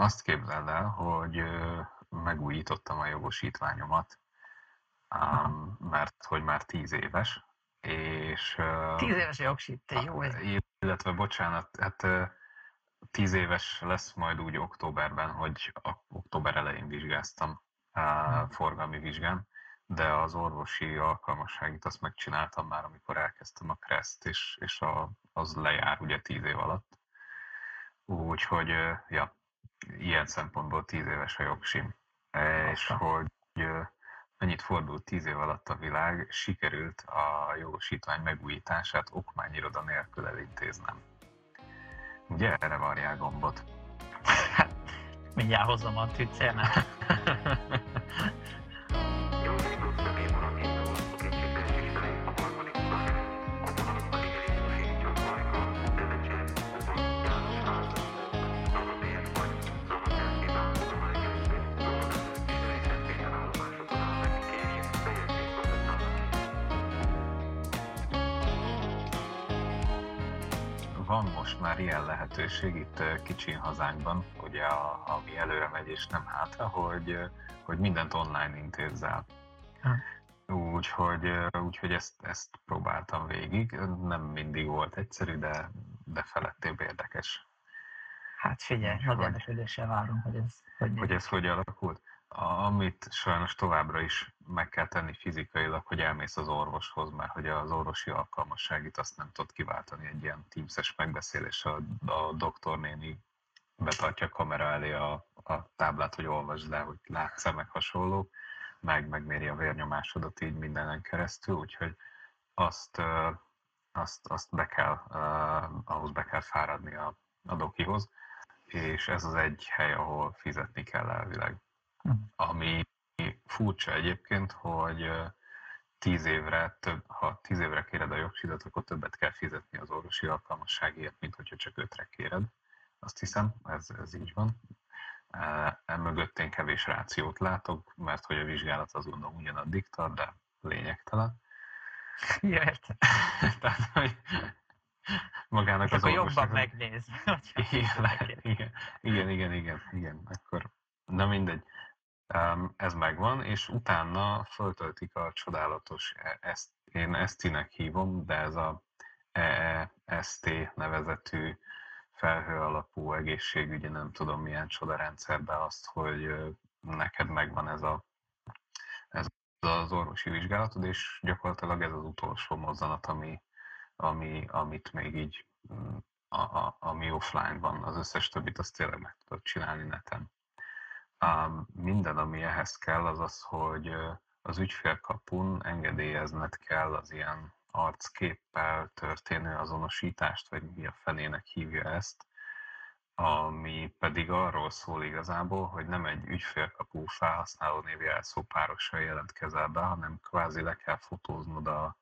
Azt képzeld el, hogy megújítottam a jogosítványomat, mert hogy már tíz éves, és... Tíz éves a jogsít, te jó ez. Illetve, bocsánat, hát tíz éves lesz majd úgy októberben, hogy október elején vizsgáztam forgalmi vizsgán, de az orvosi alkalmasságit azt megcsináltam már, amikor elkezdtem a kreszt, és, és a, az lejár ugye tíz év alatt. Úgyhogy, ja, ilyen szempontból tíz éves a jogsim. És hogy mennyit fordult tíz év alatt a világ, sikerült a jogosítvány megújítását okmányiroda nélkül elintéznem. Ugye erre varjál gombot? Mindjárt hozom a tücérnet. van most már ilyen lehetőség itt kicsin hazánkban, ugye a, ami előre megy és nem hátra, hogy, hogy mindent online intézzel. Úgyhogy, úgyhogy ezt, ezt próbáltam végig. Nem mindig volt egyszerű, de, de felettébb érdekes. Hát figyelj, nagy érdeklődéssel várom, hogy ez hogy, hogy ez hogy alakult amit sajnos továbbra is meg kell tenni fizikailag, hogy elmész az orvoshoz, mert hogy az orvosi alkalmasságit azt nem tudod kiváltani egy ilyen teamses megbeszélés, a, a doktornéni betartja a kamera elé a, a táblát, hogy olvasd le, hogy látsz-e meg hasonló, meg megméri a vérnyomásodat így mindenen keresztül, úgyhogy azt, azt, azt be kell, ahhoz be kell fáradni a, a dokihoz, és ez az egy hely, ahol fizetni kell elvileg. Ami furcsa egyébként, hogy tíz évre, több, ha tíz évre kéred a jogsidat, akkor többet kell fizetni az orvosi alkalmasságért, mint hogyha csak ötre kéred. Azt hiszem, ez, ez így van. Emögött én kevés rációt látok, mert hogy a vizsgálat az gondolom ugyanaddig tart, de lényegtelen. Jött. Tehát, hogy magának az akkor jobban megnéz. Igen, igen, igen, igen, igen, igen, akkor na mindegy ez megvan, és utána föltöltik a csodálatos, ezt, én Esztinek hívom, de ez a EEST nevezetű felhő alapú egészségügyi, nem tudom milyen csodarendszerben azt, hogy neked megvan ez, a, ez az orvosi vizsgálatod, és gyakorlatilag ez az utolsó mozzanat, ami, ami, amit még így, mm, a, a, ami offline van, az összes többit azt tényleg meg tudod csinálni neten minden, ami ehhez kell, az az, hogy az ügyfélkapun engedélyezned kell az ilyen arcképpel történő azonosítást, vagy mi a fenének hívja ezt, ami pedig arról szól igazából, hogy nem egy ügyfélkapu felhasználó név jelszó párossal jelentkezel be, hanem kvázi le kell fotóznod a,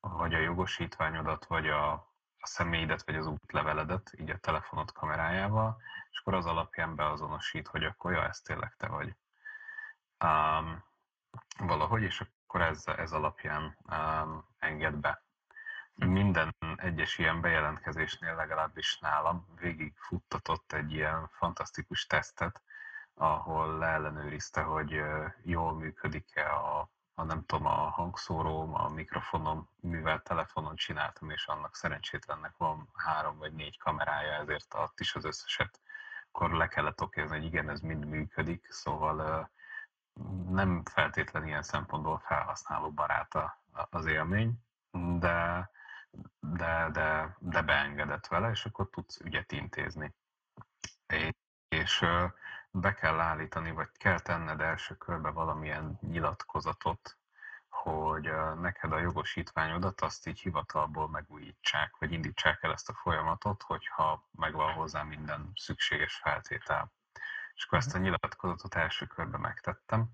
vagy a jogosítványodat, vagy a, a személyidet, vagy az útleveledet, így a telefonod kamerájával, és akkor az alapján beazonosít, hogy akkor ja, ez tényleg te vagy. Um, valahogy, és akkor ez, ez alapján um, enged be. Minden egyes ilyen bejelentkezésnél, legalábbis nálam, végig futtatott egy ilyen fantasztikus tesztet, ahol leellenőrizte, hogy jól működik-e a, a nem tudom, a hangszóróm, a mikrofonom, mivel telefonon csináltam, és annak szerencsétlennek van három vagy négy kamerája, ezért ott is az összeset akkor le kellett okézni, hogy igen, ez mind működik, szóval nem feltétlenül ilyen szempontból felhasználó baráta az élmény, de, de, de, de beengedett vele, és akkor tudsz ügyet intézni. És be kell állítani, vagy kell tenned első körbe valamilyen nyilatkozatot, hogy neked a jogosítványodat azt így hivatalból megújítsák, vagy indítsák el ezt a folyamatot, hogyha megvan hozzá minden szükséges feltétel. És akkor ezt a nyilatkozatot első körben megtettem.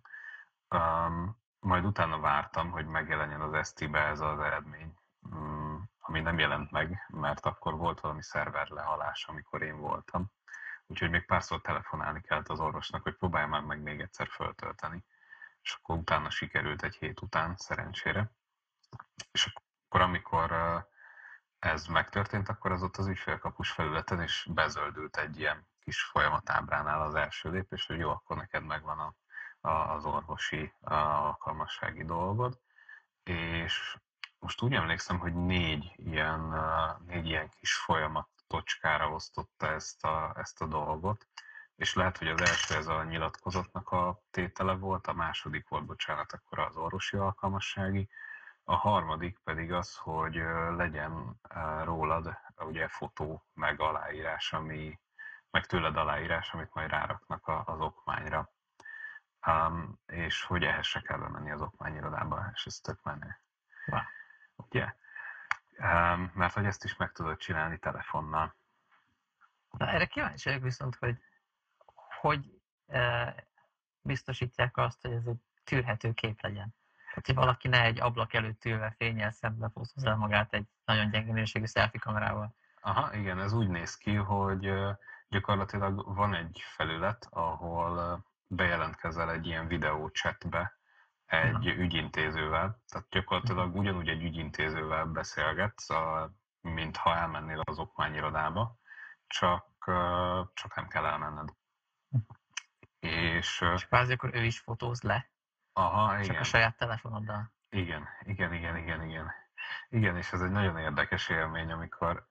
Um, majd utána vártam, hogy megjelenjen az ST-be ez az eredmény, um, ami nem jelent meg, mert akkor volt valami szerver lehalás, amikor én voltam. Úgyhogy még párszor telefonálni kellett az orvosnak, hogy próbálj már meg még egyszer föltölteni és akkor utána sikerült egy hét után, szerencsére. És akkor, amikor ez megtörtént, akkor az ott az ügyfélkapus felületen is bezöldült egy ilyen kis folyamatábránál az első lépés, hogy jó, akkor neked megvan a, a, az orvosi a alkalmassági dolgod, és most úgy emlékszem, hogy négy ilyen, négy ilyen kis folyamat tocskára osztotta ezt a, ezt a dolgot, és lehet, hogy az első ez a nyilatkozatnak a tétele volt, a második volt, bocsánat, akkor az orvosi alkalmassági, a harmadik pedig az, hogy legyen rólad ugye fotó, meg aláírás, ami, meg tőled aláírás, amit majd ráraknak az okmányra. Um, és hogy ehhez se kell bemenni az okmányirodába, és ez tök menő. Wow. Ugye? Mert hogy ezt is meg tudod csinálni telefonnal. Na, erre kíváncsi vagyok viszont, hogy hogy e, biztosítják azt, hogy ez egy tűrhető kép legyen. Tehát, hogy valaki ne egy ablak előtt ülve fényel szembe fotózza magát egy nagyon gyenge minőségű selfie kamerával. Aha, igen, ez úgy néz ki, hogy gyakorlatilag van egy felület, ahol bejelentkezel egy ilyen videó chatbe egy ügyintézővel, tehát gyakorlatilag ugyanúgy egy ügyintézővel beszélgetsz, mint ha elmennél az okmányirodába, csak, csak nem kell elmenned. És, és kvázi akkor ő is fotóz le? Aha, igen. Csak a saját telefonoddal? Igen, igen, igen, igen, igen. Igen, és ez egy nagyon érdekes élmény, amikor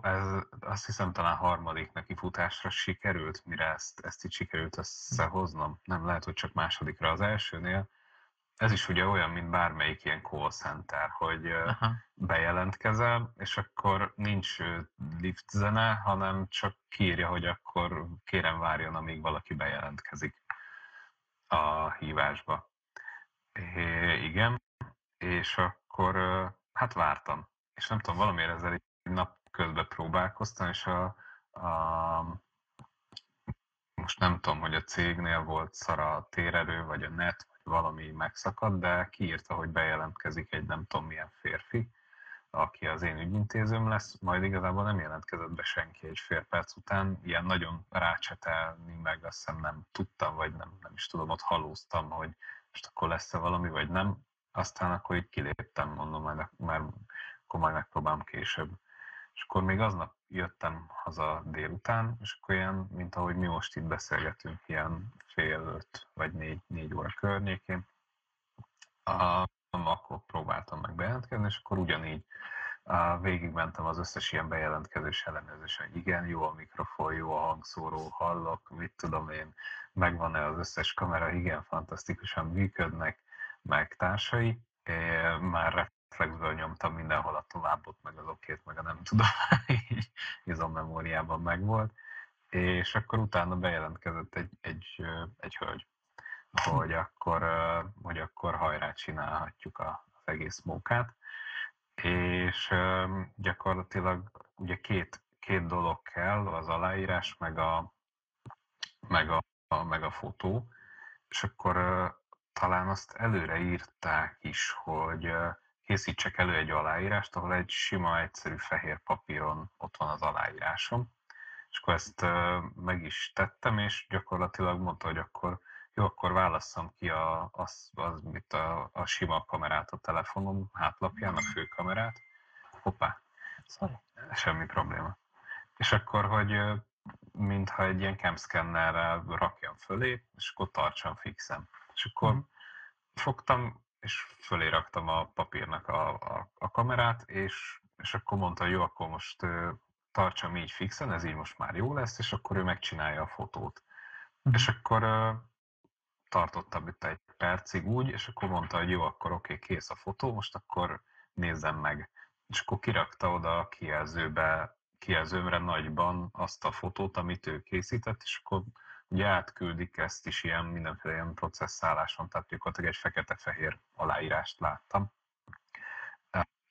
ez azt hiszem talán harmadik neki futásra sikerült, mire ezt, ezt így sikerült összehoznom. Nem lehet, hogy csak másodikra az elsőnél. Ez is ugye olyan, mint bármelyik ilyen call center, hogy Aha. bejelentkezel, és akkor nincs lift zene, hanem csak kírja, hogy akkor kérem várjon, amíg valaki bejelentkezik a hívásba. É, igen, és akkor hát vártam. És nem tudom, valamiért ezzel egy nap közben próbálkoztam, és a, a most nem tudom, hogy a cégnél volt szara a térerő, vagy a net, vagy valami megszakadt, de kiírta, hogy bejelentkezik egy nem tudom milyen férfi, aki az én ügyintézőm lesz, majd igazából nem jelentkezett be senki egy fél perc után, ilyen nagyon rácsetelni meg azt hiszem nem tudtam, vagy nem, nem is tudom, ott halóztam, hogy most akkor lesz-e valami, vagy nem. Aztán akkor így kiléptem, mondom, majd, mert akkor majd megpróbálom később. És akkor még aznap jöttem haza délután, és akkor ilyen, mint ahogy mi most itt beszélgetünk, ilyen fél öt vagy négy, négy óra környékén, a, akkor próbáltam meg bejelentkezni, és akkor ugyanígy végigmentem az összes ilyen bejelentkezés ellenőrzésen, hogy igen, jó a mikrofon, jó a hangszóró, hallok, mit tudom én, megvan-e az összes kamera, igen, fantasztikusan működnek, meg társai. Már reflexből nyomtam mindenhol a továbbot, meg az okét, meg a nem tudom, így izommemóriában megvolt. És akkor utána bejelentkezett egy, egy, egy hölgy, hogy akkor, hogy akkor hajrá csinálhatjuk az egész mókát és gyakorlatilag ugye két, két dolog kell, az aláírás, meg a, meg a, a, meg a fotó, és akkor talán azt előre írták is, hogy készítsek elő egy aláírást, ahol egy sima, egyszerű fehér papíron ott van az aláírásom. És akkor ezt meg is tettem, és gyakorlatilag mondta, hogy akkor jó, akkor válasszam ki a, az, az mit a, a sima kamerát a telefonom hátlapján, a főkamerát. Hoppá, Sorry. semmi probléma. És akkor, hogy mintha egy ilyen camscannerrel rakjam fölé, és akkor tartsam fixem. És akkor mm. fogtam, és fölé raktam a papírnak a, a, a kamerát, és, és akkor mondta, hogy jó, akkor most tartsam így fixen, ez így most már jó lesz, és akkor ő megcsinálja a fotót. Mm. És akkor tartottam itt egy percig úgy, és akkor mondta, hogy jó, akkor oké, okay, kész a fotó, most akkor nézzem meg. És akkor kirakta oda a kijelzőbe, kijelzőmre nagyban azt a fotót, amit ő készített, és akkor ugye átküldik ezt is ilyen mindenféle ilyen processzáláson, tehát gyakorlatilag egy fekete-fehér aláírást láttam.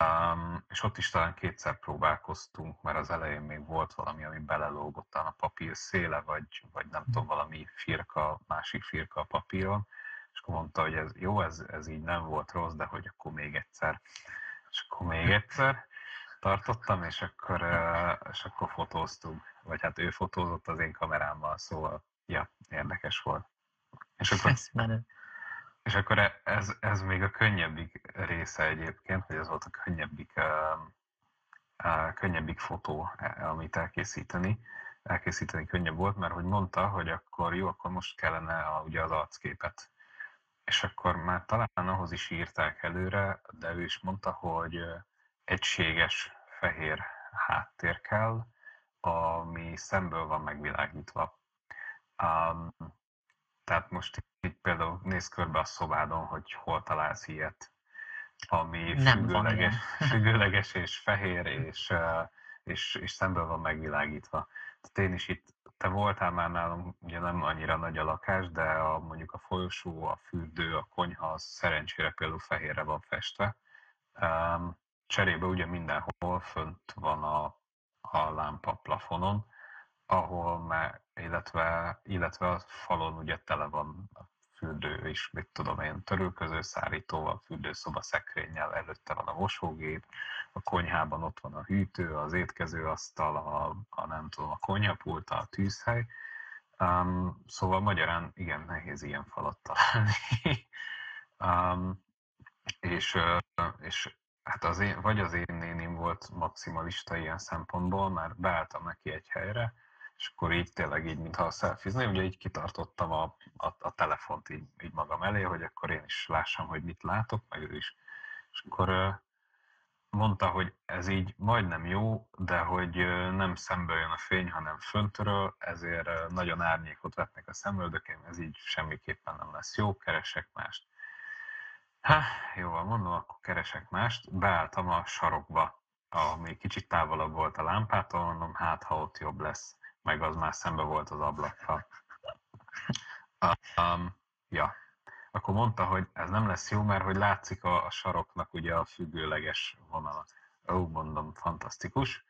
Um, és ott is talán kétszer próbálkoztunk, mert az elején még volt valami, ami belelógott a papír széle, vagy, vagy nem tudom, valami firka, másik firka a papíron, és akkor mondta, hogy ez jó, ez, ez így nem volt rossz, de hogy akkor még egyszer. És akkor még egyszer tartottam, és akkor, és akkor fotóztunk, vagy hát ő fotózott az én kamerámmal, szóval ja, érdekes volt. És akkor... Ez menő. És akkor e- ez, ez még a könnyebbik része egyébként, hogy ez volt a könnyebbik, uh, könnyebbik fotó, e, amit elkészíteni. Elkészíteni könnyebb volt, mert hogy mondta, hogy akkor jó, akkor most kellene a, ugye az arcképet. És akkor már talán ahhoz is írták előre, de ő is mondta, hogy egységes fehér háttér kell, ami szemből van megvilágítva. Um, tehát most itt például néz körbe a szobádon, hogy hol találsz ilyet, ami Nem függőleges, függőleges és fehér, és, és, és szemből van megvilágítva. Tehát én is itt, te voltál már nálam, ugye nem annyira nagy a lakás, de a, mondjuk a folyosó, a fürdő, a konyha, az szerencsére például fehérre van festve. Um, cserébe ugye mindenhol fönt van a, a lámpa plafonon, ahol már, illetve, illetve a falon ugye tele van a fürdő is, mit tudom én, törülköző szárítóval, fürdőszoba szekrényel, előtte van a mosógép, a konyhában ott van a hűtő, az étkezőasztal, a, a nem tudom, a konyhapult, a tűzhely. Um, szóval magyarán igen, nehéz ilyen falat találni. um, és, és hát az én, vagy az én nénim volt maximalista ilyen szempontból, mert beálltam neki egy helyre, és akkor így tényleg így, mintha szelfizni, ugye így kitartottam a, a, a telefont így, így magam elé, hogy akkor én is lássam, hogy mit látok, meg ő is. És akkor mondta, hogy ez így majdnem jó, de hogy nem szemből jön a fény, hanem föntről, ezért nagyon árnyékot vetnek a szemöldökém, ez így semmiképpen nem lesz jó, keresek mást. Ha, jó, mondom, akkor keresek mást. Beálltam a sarokba, ami kicsit távolabb volt a lámpától, mondom, hát ha ott jobb lesz meg az már szembe volt az ablakkal. Um, ja. Akkor mondta, hogy ez nem lesz jó, mert hogy látszik a, a saroknak ugye a függőleges vonala. Ó, mondom, fantasztikus.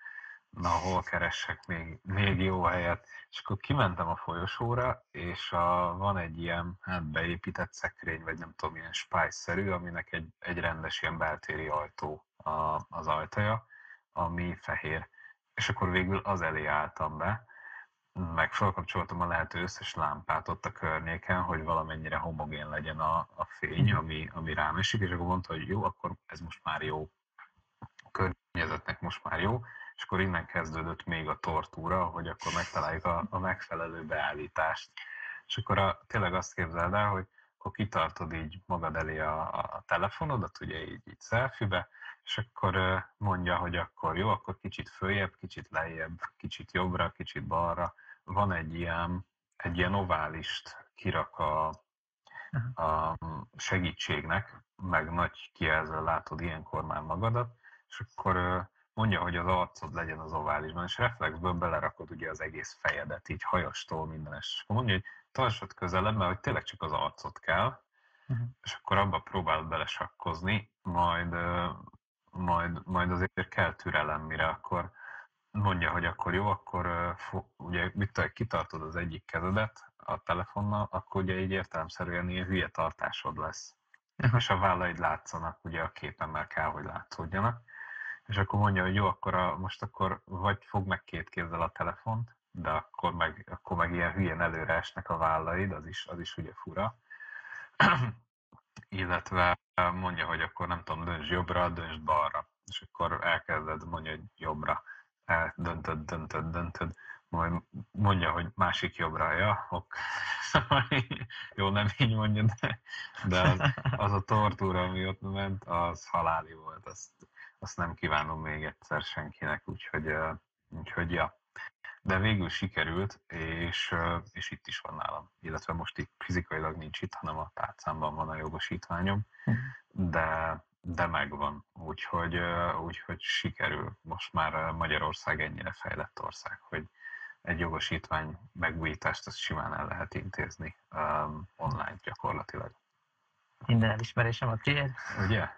Na, hol keressek még, még jó helyet? És akkor kimentem a folyosóra, és a, van egy ilyen hát beépített szekrény, vagy nem tudom, ilyen spice-szerű, aminek egy, egy rendes ilyen beltéri ajtó a, az ajtaja, ami fehér. És akkor végül az elé álltam be, meg felkapcsoltam a lehető összes lámpát ott a környéken, hogy valamennyire homogén legyen a, a fény, mhm. ami, ami rám esik, és akkor mondta, hogy jó, akkor ez most már jó. A környezetnek most már jó, és akkor innen kezdődött még a tortúra, hogy akkor megtaláljuk a, a megfelelő beállítást. És akkor a, tényleg azt képzeld el, hogy akkor kitartod így magad elé a, a telefonodat, ugye így, így selfie és akkor mondja, hogy akkor jó, akkor kicsit följebb, kicsit lejjebb, kicsit jobbra, kicsit balra, van egy ilyen, egy ilyen oválist kirak a, a segítségnek, meg nagy kijelző látod ilyenkor már magadat, és akkor mondja, hogy az arcod legyen az oválisban, és reflexből belerakod ugye az egész fejedet, így hajastól mindenes. És akkor mondja, hogy tartsad közelebb, mert hogy tényleg csak az arcot kell, uh-huh. és akkor abba próbál belesakkozni, majd, majd, majd azért kell türelem, mire akkor mondja, hogy akkor jó, akkor ugye mit tudom, kitartod az egyik kezedet a telefonnal, akkor ugye így értelemszerűen ilyen hülye tartásod lesz. Uh-huh. És a vállaid látszanak ugye a képen, mert kell, hogy látszódjanak. És akkor mondja, hogy jó, akkor a, most akkor vagy fog meg két kézzel a telefont, de akkor meg, akkor meg ilyen hülyén előre esnek a vállaid, az is, az is ugye fura. Illetve mondja, hogy akkor nem tudom, dönts jobbra, dönts balra. És akkor elkezded mondja, hogy jobbra döntöd, döntöd, döntöd, majd mondja, hogy másik jobbra, ja, ok. Jó, nem így mondja, de, de az, az a tortúra, ami ott ment, az haláli volt, azt, azt nem kívánom még egyszer senkinek, úgyhogy, úgyhogy ja. De végül sikerült, és, és itt is van nálam, illetve most itt fizikailag nincs itt, hanem a tárcámban van a jogosítványom, hm. de de megvan, úgyhogy, úgyhogy sikerül. Most már Magyarország ennyire fejlett ország, hogy egy jogosítvány megújítást azt simán el lehet intézni um, online gyakorlatilag. Minden elismerésem a tiéd. Ugye?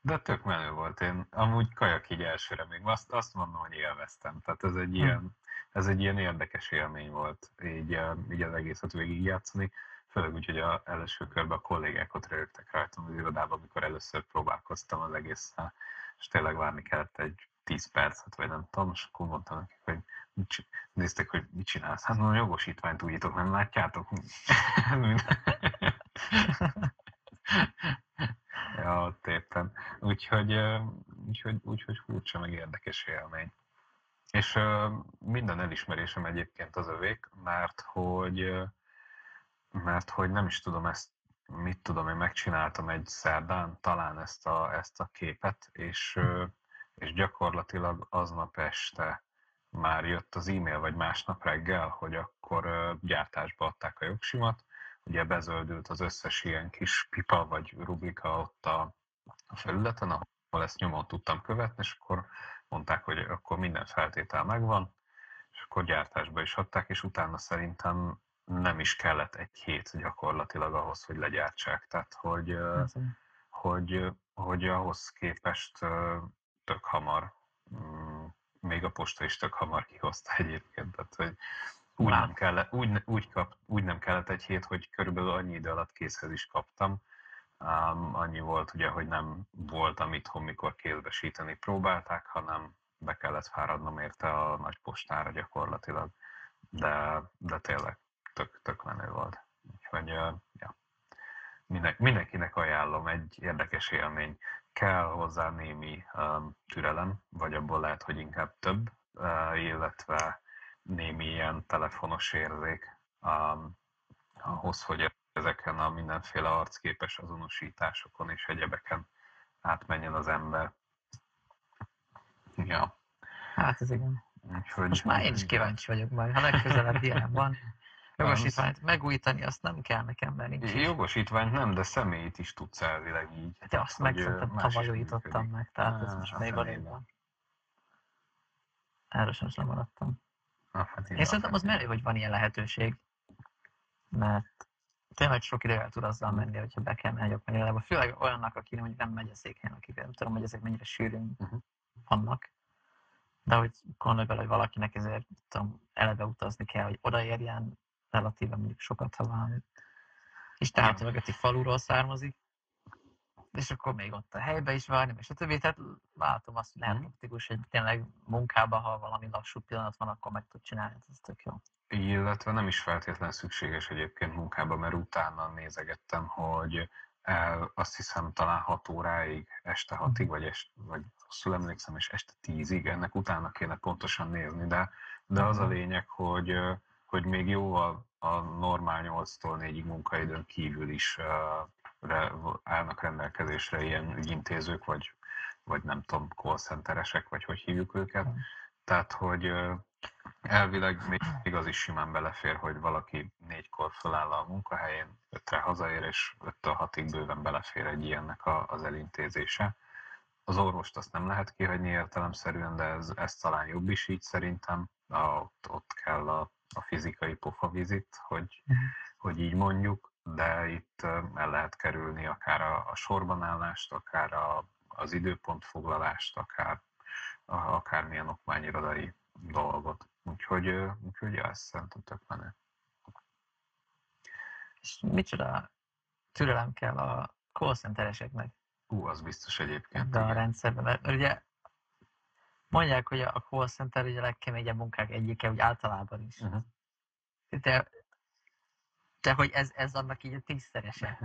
De tök menő volt. Én amúgy kajak így elsőre még azt, azt mondom, hogy élveztem. Tehát ez egy, hm. ilyen, ez egy ilyen érdekes élmény volt így, így az egészet végigjátszani főleg úgy, hogy a első körben a kollégák ott rögtek rajtam az irodában, amikor először próbálkoztam az egésszel, és tényleg várni kellett egy 10 percet, vagy nem tudom, és akkor mondtam nekik, hogy mit, néztek, hogy mit csinálsz. Hát mondom, jogosítványt újítok, nem látjátok? ja, ott éppen. Úgyhogy, úgyhogy, úgyhogy furcsa, meg érdekes élmény. És minden elismerésem egyébként az övék, mert hogy, mert hogy nem is tudom ezt, mit tudom, én megcsináltam egy szerdán talán ezt a, ezt a képet, és, és gyakorlatilag aznap este már jött az e-mail, vagy másnap reggel, hogy akkor gyártásba adták a jogsimat, ugye bezöldült az összes ilyen kis pipa vagy rubrika ott a, a felületen, ahol ezt nyomon tudtam követni, és akkor mondták, hogy akkor minden feltétel megvan, és akkor gyártásba is adták, és utána szerintem nem is kellett egy hét gyakorlatilag ahhoz, hogy legyártsák. Tehát, hogy, hogy, hogy ahhoz képest tök hamar, mm, még a posta is tök hamar kihozta egyébként. Tehát, hogy úgy nem, kellett, úgy, úgy, kap, úgy nem kellett egy hét, hogy körülbelül annyi idő alatt készhez is kaptam. Um, annyi volt ugye, hogy nem voltam itthon, mikor kézbesíteni próbálták, hanem be kellett fáradnom érte a nagy postára gyakorlatilag. De, de tényleg tök, tök menő volt. Úgyhogy, uh, ja. Minden, mindenkinek ajánlom, egy érdekes élmény. Kell hozzá némi um, türelem, vagy abból lehet, hogy inkább több, uh, illetve némi ilyen telefonos érzék um, ahhoz, hogy ezeken a mindenféle arcképes azonosításokon és egyebeken átmenjen az ember. Ja. Hát ez igen. Úgyhogy, Most már én is kíváncsi vagyok majd, ha legközelebb ilyen van. Jogosítványt megújítani, azt nem kell nekem, mert nincs. Jogosítványt nem, de személyt is tudsz elvileg így. De azt meg szerintem tavaly újítottam meg, tehát ez most még van. Erről sem lemaradtam. Hát Én szerintem az merő, hogy van ilyen lehetőség, mert tényleg sok idővel tud azzal menni, hogyha be kell menni meg legalább. Főleg olyannak, aki mondjuk nem megy a székhelyen, akik nem tudom, hogy ezek mennyire sűrűn uh-huh. vannak. De hogy gondolj bele, hogy valakinek ezért tudom, eleve utazni kell, hogy odaérjen relatíve mondjuk sokat, ha van. És tehát mögötti faluról származik, és akkor még ott a helybe is várni, és a többi. Tehát látom azt, hogy lehet mhm. praktikus, hogy tényleg munkában, ha valami lassú pillanat van, akkor meg tud csinálni, ez tök jó. Illetve nem is feltétlen szükséges egyébként munkába, mert utána nézegettem, hogy el, azt hiszem talán 6 óráig, este 6-ig, mhm. vagy, est, vagy rosszul emlékszem, és este 10-ig, ennek utána kéne pontosan nézni, de, de az a mhm. lényeg, hogy, hogy még jóval a normál 8-tól 4-ig munkaidőn kívül is állnak rendelkezésre ilyen ügyintézők, vagy, vagy nem tudom, call centeresek, vagy hogy hívjuk őket. Tehát, hogy elvileg még az is simán belefér, hogy valaki négykor föláll a munkahelyén, ötre hazaér, és öttől hatig bőven belefér egy ilyennek a, az elintézése. Az orvost azt nem lehet kihagyni értelemszerűen, de ez, ez talán jobb is így szerintem. A, ott, ott kell a, a fizikai pofavizit, hogy, uh-huh. hogy így mondjuk de itt el lehet kerülni akár a, a sorbanállást, akár a, az időpontfoglalást, akár a, akármilyen okmányirodai dolgot. Úgyhogy, úgyhogy ja, ez szerintem tök menő. És micsoda türelem kell a call centereseknek? Ú, az biztos egyébként. De a rendszerben, mert ugye mondják, hogy a call center a legkeményebb munkák egyike, úgy általában is. Uh-huh. De de hogy ez, ez annak így a tízszerese.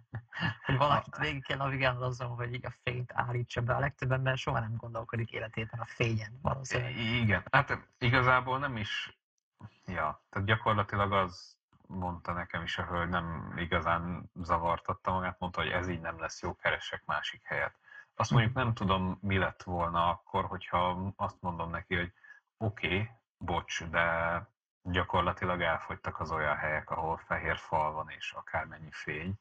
hogy valakit végig kell navigálnod azon, hogy így a fényt állítsa be. A legtöbb ember soha nem gondolkodik életében a fényen valószínűleg. Igen, hát igazából nem is, ja, tehát gyakorlatilag az mondta nekem is a hölgy, nem igazán zavartatta magát, mondta, hogy ez így nem lesz jó, keresek másik helyet. Azt mondjuk nem tudom, mi lett volna akkor, hogyha azt mondom neki, hogy oké, okay, bocs, de gyakorlatilag elfogytak az olyan helyek, ahol fehér fal van és akármennyi fény,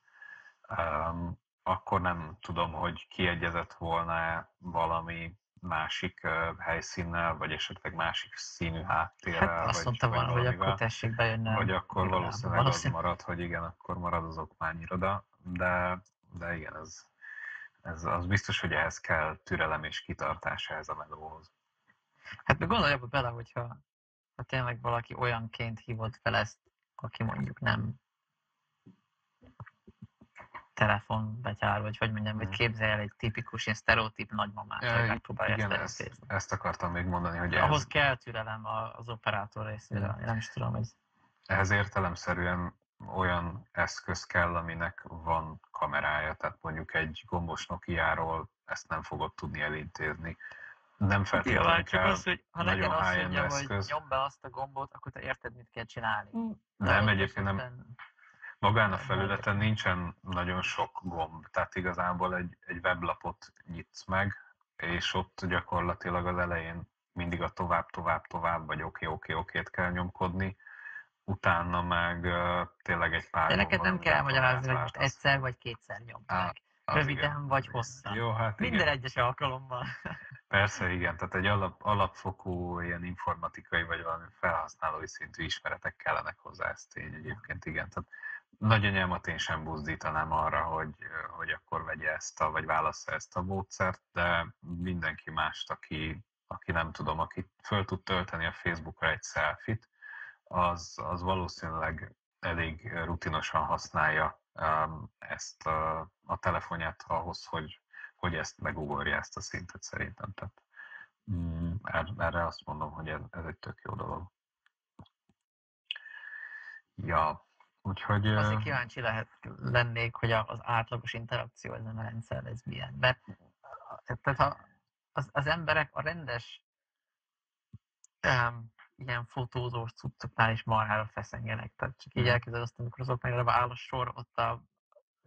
um, akkor nem tudom, hogy kiegyezett volna valami másik uh, helyszínnel, vagy esetleg másik színű háttérrel. Hát azt vagy, mondta volna, hogy akkor tessék bejönne. Vagy akkor valószínűleg, valószínűleg az marad, hogy igen, akkor marad az okmányiroda, de, de igen, ez, ez az biztos, hogy ehhez kell türelem és kitartás ehhez a melóhoz. Hát meg gondolj abba bele, hogyha ha tényleg valaki olyanként hívott fel ezt, aki mondjuk nem telefonbetyár, vagy hogy mondjam, hogy mhm. képzelj el egy tipikus, ilyen sztereotíp nagymamát, ja, hogy megpróbálja igen, ezt, ezt, ezt akartam még mondani, hogy Ahhoz ez... kell türelem az operátor részéről, mm. nem is tudom, hogy... Ehhez értelemszerűen olyan eszköz kell, aminek van kamerája, tehát mondjuk egy gombos Nokia-ról ezt nem fogod tudni elintézni. Nem feltétlenül csak kell az, hogy ha nagyon azt mondja, hogy eszköz. nyomd be azt a gombot, akkor te érted, mit kell csinálni. De Nem, egyébként nem, Magán a felületen nincsen nagyon sok gomb, tehát igazából egy, egy weblapot nyitsz meg, és ott gyakorlatilag az elején mindig a tovább, tovább, tovább, vagy oké, oké, okét kell nyomkodni, utána meg uh, tényleg egy pár De neked nem kell magyarázni, hogy egyszer vagy kétszer nyomd meg. Röviden igen. vagy hosszan. Jó, hát Minden igen. egyes alkalommal. Persze, igen. Tehát egy alap, alapfokú ilyen informatikai vagy valami felhasználói szintű ismeretek kellenek hozzá, ez tény egyébként, igen. Tehát nagyanyámat én sem buzdítanám arra, hogy, hogy akkor vegye ezt a, vagy válassza ezt a módszert, de mindenki mást, aki, aki nem tudom, aki föl tud tölteni a Facebookra egy selfit, az, az valószínűleg elég rutinosan használja um, ezt a, a telefonját ahhoz, hogy, hogy ezt megugorja ezt a szintet szerintem. Tehát, mm, er- erre azt mondom, hogy ez, ez egy tök jó dolog. Ja, úgyhogy... Azért kíváncsi lehet lennék, hogy az átlagos interakció ezen a rendszer ez milyen. Mert tehát ha az, az emberek a rendes um, ilyen fotózós cuccoknál is marhára feszengenek. Tehát csak így Mhm. elképzeled azt, amikor azok meg áll a sor ott a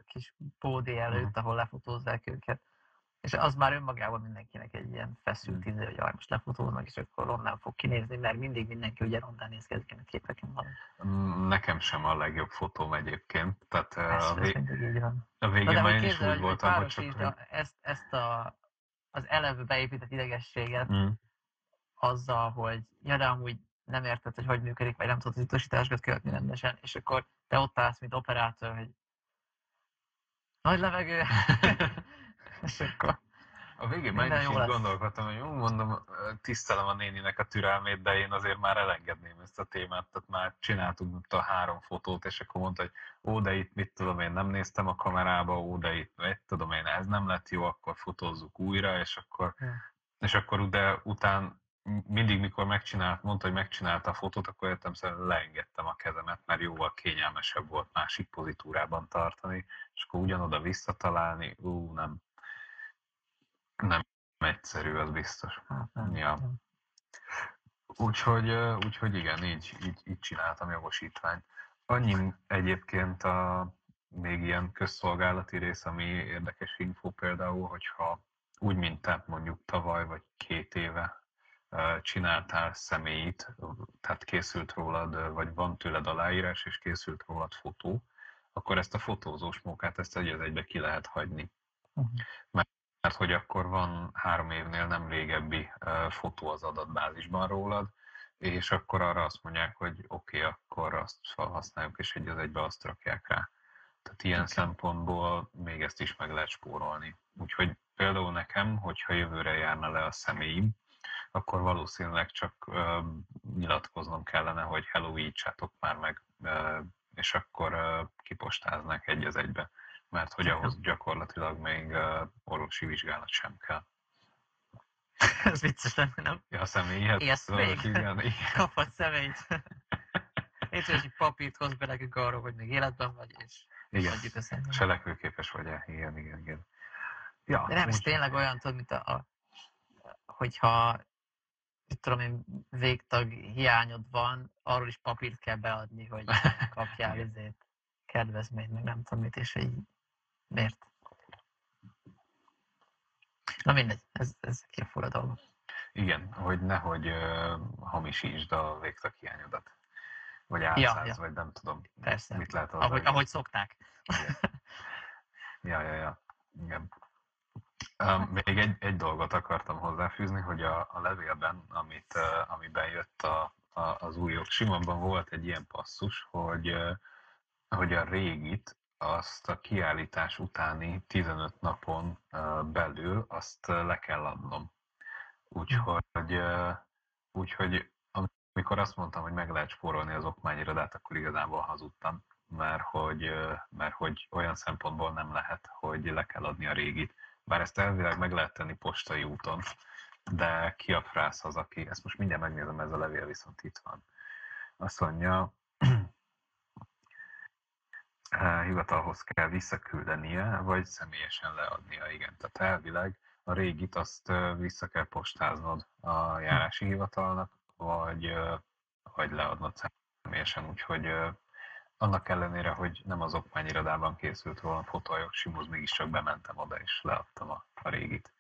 kis pódi előtt, Mhm. ahol lefotózzák őket. És az már önmagában mindenkinek egy ilyen feszült Mhm. idő, hogy jaj, most lefotóznak, és akkor onnan fog kinézni, mert mindig mindenki ugye rondán néz ki ezeken a képeken van. Nekem sem a legjobb fotóm egyébként. Tehát a, ez vé- mindig így van. a végén de már én is úgy voltam, hogy csak... a- ezt, ezt a, az eleve beépített idegességet Mm, azzal, hogy ja, de amúgy nem érted, hogy hogy működik, vagy nem tudod az utasításokat követni rendesen, és akkor te ott állsz, mint operátor, hogy nagy levegő, és akkor A végén már én is így lesz. gondolkodtam, hogy jó, mondom, tisztelem a néninek a türelmét, de én azért már elengedném ezt a témát, tehát már csináltunk itt a három fotót, és akkor mondta, hogy ó, de itt mit tudom én, nem néztem a kamerába, ó, de itt, mit tudom én, ez nem lett jó, akkor fotózzuk újra, és akkor, és akkor de után mindig, mikor megcsinált, mondta, hogy megcsinálta a fotót, akkor értem szerint leengedtem a kezemet, mert jóval kényelmesebb volt másik pozitúrában tartani, és akkor ugyanoda visszatalálni, ú, nem, nem egyszerű, az biztos. hát Ja. Úgyhogy, úgyhogy igen, így, így, így csináltam jogosítványt. Annyi egyébként a még ilyen közszolgálati rész, ami érdekes info például, hogyha úgy, mint te mondjuk tavaly vagy két éve csináltál személyit, tehát készült rólad, vagy van tőled aláírás, és készült rólad fotó, akkor ezt a fotózós munkát, ezt egy az egybe ki lehet hagyni. Mhm. Mert hogy akkor van három évnél nem régebbi fotó az adatbázisban rólad, és akkor arra azt mondják, hogy oké, okay, akkor azt felhasználjuk, és egy az egybe azt rakják rá. Tehát ilyen okay. szempontból még ezt is meg lehet spórolni. Úgyhogy például nekem, hogyha jövőre járna le a személyim, akkor valószínűleg csak ö, nyilatkoznom kellene, hogy hello, ítsátok már meg, ö, és akkor ö, kipostáznak egy az egybe. Mert hogy ahhoz gyakorlatilag még ö, orvosi vizsgálat sem kell. Ez vicces lenne, nem? Ja, a személyhez? Ezt még? Igen, igen. Kaphat személyt. Itt egy papírt hoz be nekünk arról, hogy még életben vagy, és igen. adjuk a személyt. Selekvőképes vagy -e? Igen, igen, igen. Ja, De nem, ez tényleg olyan, tudod, mint a, a hogyha tudom én, végtag hiányod van, arról is papírt kell beadni, hogy kapjál Igen. izét, kedvezményt, meg nem tudom mit, és így miért. Na mindegy, ez, ez ki a fura dolog. Igen, hogy nehogy uh, hamisítsd a végtaghiányodat. Vagy Ja, álszáz, ja. vagy nem tudom. Persze. Mit lehet Ahogy, hozzá. ahogy szokták. Ja, ja, ja. Igen. Még egy, egy dolgot akartam hozzáfűzni, hogy a, a levélben, amit, amiben jött a, a, az új jog, Simonban volt egy ilyen passzus, hogy, hogy a régit, azt a kiállítás utáni 15 napon belül azt le kell adnom. Úgyhogy, úgyhogy amikor azt mondtam, hogy meg lehet spórolni az okmányirodát, akkor igazából hazudtam, mert hogy, mert hogy olyan szempontból nem lehet, hogy le kell adni a régit. Bár ezt elvileg meg lehet tenni postai úton, de ki a frász az, aki, ezt most mindjárt megnézem, ez a levél viszont itt van. Azt mondja, hivatalhoz kell visszaküldenie, vagy személyesen leadnia, igen. Tehát elvileg a régit azt vissza kell postáznod a járási hivatalnak, vagy, vagy leadnod személyesen, úgyhogy annak ellenére, hogy nem az okmányirodában készült volna fotó a jogsimhoz, mégiscsak bementem oda és leadtam a, a régit.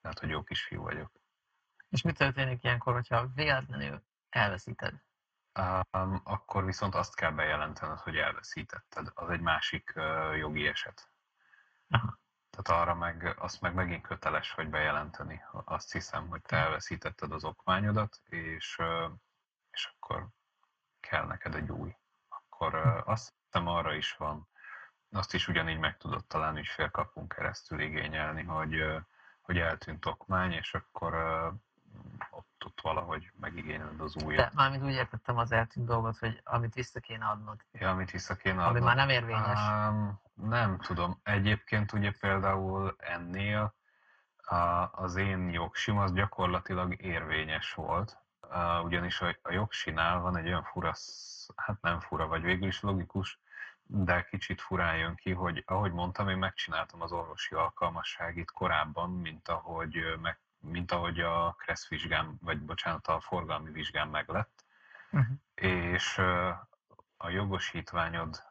Tehát, hogy jó kis fiú vagyok. És mi történik ilyenkor, hogyha véletlenül elveszíted? Um, akkor viszont azt kell bejelentened, hogy elveszítetted. Az egy másik uh, jogi eset. Aha. Tehát arra meg, azt meg megint köteles, hogy bejelenteni. Azt hiszem, hogy te elveszítetted az okmányodat, és, uh, és akkor kell neked egy új. Akkor azt hiszem arra is van, azt is ugyanígy meg tudod talán ügyfélkapunk keresztül igényelni, hogy, hogy eltűnt okmány, és akkor ott, ott valahogy megigényeled az újat. De mármint úgy értettem az eltűnt dolgot, hogy amit vissza kéne adnod. Ja, amit vissza kéne adnod. Ami már nem érvényes. Um, nem tudom. Egyébként ugye például ennél uh, az én jogsim az gyakorlatilag érvényes volt, uh, ugyanis a, a jogsinál van egy olyan fura, hát nem fura, vagy végül is logikus, de kicsit furán jön ki, hogy ahogy mondtam, én megcsináltam az orvosi alkalmasságit korábban, mint ahogy meg mint ahogy a Kressz vizsgám, vagy bocsánat, a forgalmi vizsgám meglett, uh-huh. és a jogosítványod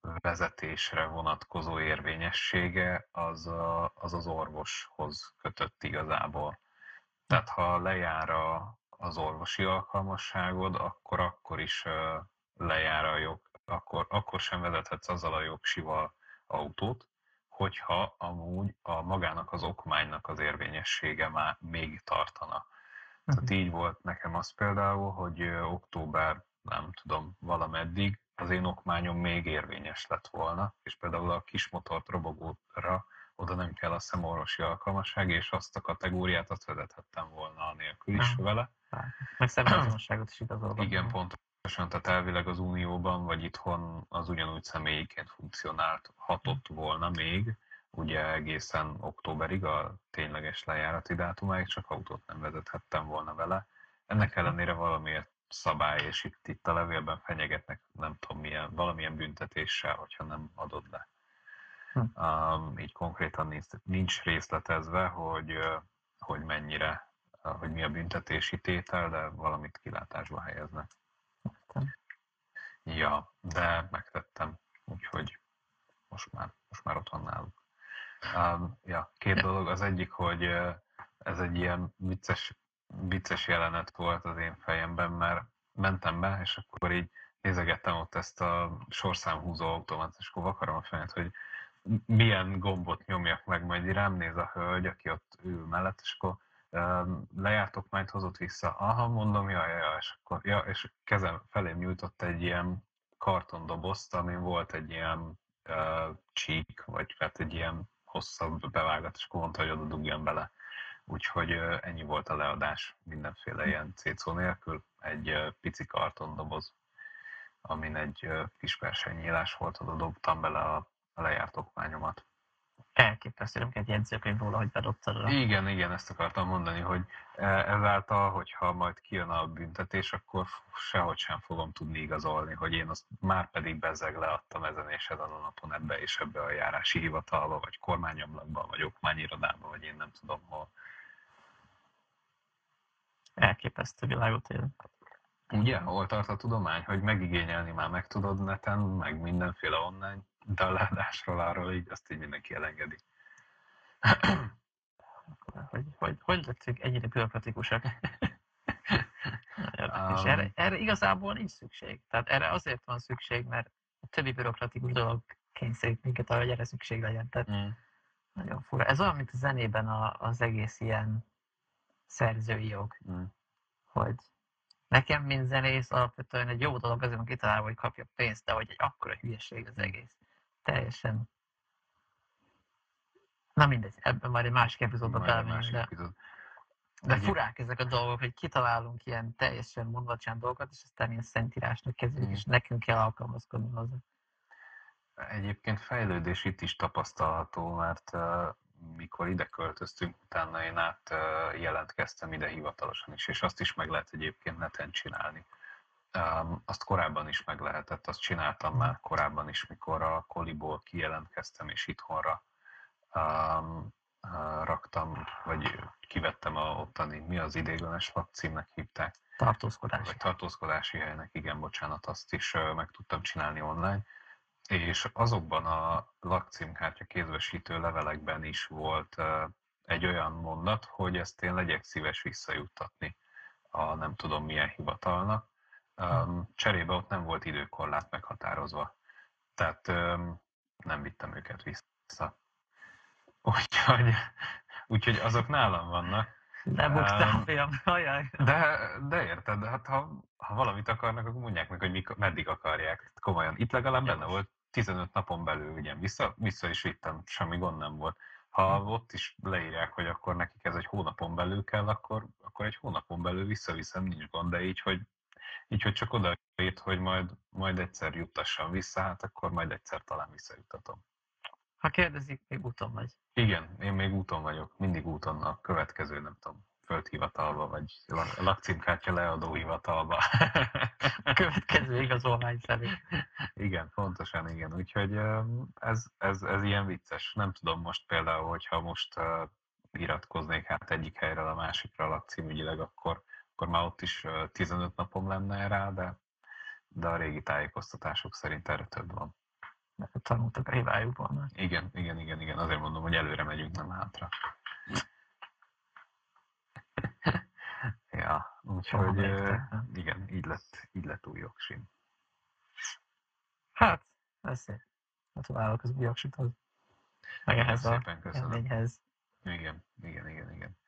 vezetésre vonatkozó érvényessége az, a, az az orvoshoz kötött igazából. Tehát ha lejár a, az orvosi alkalmasságod, akkor akkor is lejár a jog, akkor, akkor sem vezethetsz azzal a jogsival autót, hogyha amúgy a magának az okmánynak az érvényessége már még tartana. Tehát mhm. így volt nekem az például, hogy október, nem tudom, valameddig az én okmányom még érvényes lett volna, és például a kismotort robogóra oda nem kell a szemorvosi alkalmasság, és azt a kategóriát azt vezethettem volna nélkül is uh-huh. vele. Meg személyazonosságot is igazolva. Igen, pont tehát elvileg az Unióban, vagy itthon az ugyanúgy személyiként funkcionált, hatott volna még, ugye egészen októberig a tényleges lejárati dátumáig, csak autót nem vezethettem volna vele. Ennek ellenére valamiért szabály, és itt, itt a levélben fenyegetnek, nem tudom milyen, valamilyen büntetéssel, hogyha nem adod le. Hm. Um, így konkrétan nincs, nincs részletezve, hogy, hogy mennyire, hogy mi a büntetési tétel, de valamit kilátásba helyeznek. Ja, de megtettem, úgyhogy most már, most már ott van náluk. Um, ja, két dolog. Az egyik, hogy ez egy ilyen vicces, vicces jelenet volt az én fejemben, mert mentem be, és akkor így nézegettem ott ezt a sorszámhúzó automát, és akkor vakarom a fejet, hogy milyen gombot nyomjak meg, majd rám néz a hölgy, aki ott ül mellett, és akkor lejártok, majd hozott vissza. Aha, mondom, ja, ja, ja, és akkor, ja, és kezem felém nyújtott egy ilyen kartondobozt, amin volt egy ilyen uh, csík, vagy hát egy ilyen hosszabb bevágat, és akkor mondta, hogy oda dugjon bele. Úgyhogy uh, ennyi volt a leadás, mindenféle ilyen cécó nélkül. Egy uh, pici kartondoboz, amin egy uh, kis versenynyílás volt, oda dobtam bele a, a lejárt okmányomat elképesztő, nem kell egy jegyzőkönyv róla, hogy bedobtad oda. Igen, igen, ezt akartam mondani, hogy e, ezáltal, hogyha majd kijön a büntetés, akkor sehogy sem fogom tudni igazolni, hogy én azt már pedig bezeg leadtam ezen és ezen a napon ebbe és ebbe a járási hivatalba, vagy kormányomlakba, vagy okmányirodába, vagy én nem tudom hol. Elképesztő világot él. Ugye, hol tart a tudomány, hogy megigényelni már meg tudod neten, meg mindenféle online de a arról így, azt így mindenki elengedi. hogy, hogy, hogy lettünk ennyire bürokratikusak? um, és erre, erre igazából nincs szükség. Tehát erre azért van szükség, mert a többi bürokratikus dolog kényszerít minket arra, hogy erre szükség legyen. Tehát mm. nagyon fura. Ez olyan, mint a zenében a, az egész ilyen szerzői jog. Mm. Hogy nekem, mint zenész, alapvetően egy jó dolog azért van kitalálva, hogy kapja pénzt, de hogy egy akkora hülyeség az egész teljesen. Na mindegy, ebben már egy másik epizódban belemegyünk, de, epizód. de furák ezek a dolgok, hogy kitalálunk ilyen teljesen mondvacsán dolgokat, és aztán ilyen szentírásnak kezdjük, mm. és nekünk kell alkalmazkodni hozzá. Egyébként fejlődés itt is tapasztalható, mert uh, mikor ide költöztünk, utána én át jelentkeztem ide hivatalosan is, és azt is meg lehet egyébként neten csinálni. Azt korábban is meg lehetett, azt csináltam már korábban is, mikor a koliból kijelentkeztem, és itthonra raktam, vagy kivettem a ottani, mi az idéglenes lakcímnek hívták? Tartózkodási. Vagy tartózkodási helynek, igen, bocsánat, azt is meg tudtam csinálni online. És azokban a lakcímkártya kézbesítő levelekben is volt egy olyan mondat, hogy ezt én legyek szíves visszajuttatni a nem tudom milyen hivatalnak. Um, cserébe ott nem volt időkorlát meghatározva. Tehát nem vittem őket vissza. Úgyhogy, úgyhogy azok nálam vannak. De buktál, fiam, ajaj. De, de érted, hát ha, ha valamit akarnak, akkor mondják meg, hogy mik, meddig akarják. Komolyan, itt legalább benne volt 15 napon belül, ugye, vissza, vissza is vittem, semmi gond nem volt. Ha hm. ott is leírják, hogy akkor nekik ez egy hónapon belül kell, akkor, akkor egy hónapon belül visszaviszem, nincs gond, de így, hogy, így, hogy csak oda írt, hogy majd, majd egyszer juttassam vissza, hát akkor majd egyszer talán visszajuttatom. Ha kérdezik, még úton vagy. Igen, én még úton vagyok, mindig úton a következő, nem tudom, földhivatalba, vagy lakcímkártya leadó hivatalba. A következő igazolvány szerint. Igen, pontosan igen. Úgyhogy ez, ez, ez ilyen vicces. Nem tudom most például, hogyha most iratkoznék hát egyik helyről a másikra lakcímügyileg, akkor, akkor már ott is 15 napom lenne rá, de, de a régi tájékoztatások szerint erre több van. Tanultak a hibájukból. Igen, igen, igen, igen. Azért mondom, hogy előre megyünk, nem hátra. Ja, úgyhogy igen, így lett, így lett új jogsim. Hát, ez. Gratulálok az új jogsithoz. Meg ehhez a élményhez. Igen, igen, igen, igen.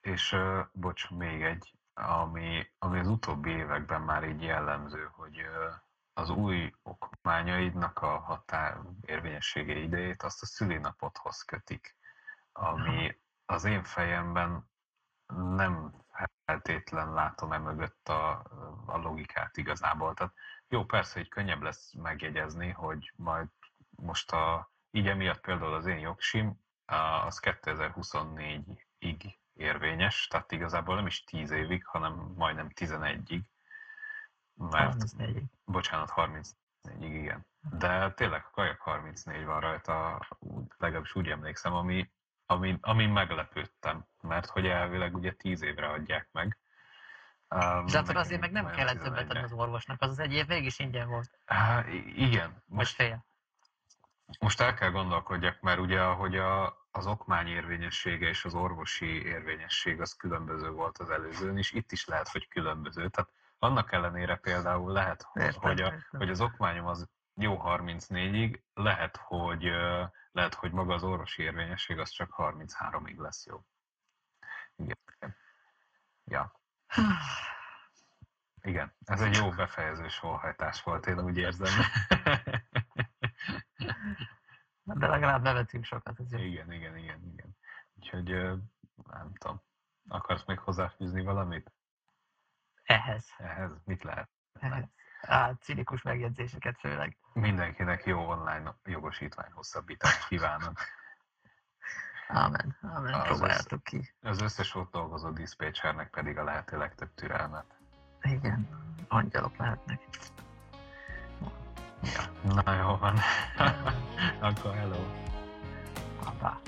És uh, bocs, még egy, ami, ami az utóbbi években már így jellemző, hogy uh, az új okmányaidnak a határ érvényessége idejét azt a szülinapodhoz kötik, ami az én fejemben nem feltétlen látom e mögött a, a logikát igazából. Tehát jó, persze, hogy könnyebb lesz megjegyezni, hogy majd most a, így emiatt például az én jogsim, az 2024-ig érvényes, tehát igazából nem is 10 évig, hanem majdnem 11-ig. Mert, 34 Bocsánat, 34-ig, igen. De tényleg a kajak 34 van rajta, legalábbis úgy emlékszem, ami amin, amin meglepődtem, mert hogy elvileg ugye tíz évre adják meg. Um, De akkor azért meg nem kellett többet adni az orvosnak, az az egy év végig is ingyen volt. Uh, igen. Most, fél. Most el kell gondolkodjak, mert ugye ahogy a, az okmány érvényessége és az orvosi érvényesség az különböző volt az előzőn, és itt is lehet, hogy különböző. Tehát annak ellenére például lehet, értem, hogy, a, értem. hogy az okmányom az jó 34-ig, lehet, hogy lehet, hogy maga az orvosi érvényesség az csak 33-ig lesz jó. Igen. Ja. Igen, ez egy jó befejező sorhajtás volt, én úgy érzem. De legalább nevetünk sokat. Ez igen, igen, igen, igen. Úgyhogy nem tudom. Akarsz még hozzáfűzni valamit? Ehhez. Ehhez mit lehet? Ehhez. Á, cinikus megjegyzéseket főleg. Mindenkinek jó online jogosítvány hosszabbítást kívánok. Amen, amen, az próbáljátok ki. Az összes ott dolgozó diszpécsernek pedig a lehető legtöbb türelmet. Igen, angyalok lehetnek. Ja, na jó van. Akkor hello. Papa.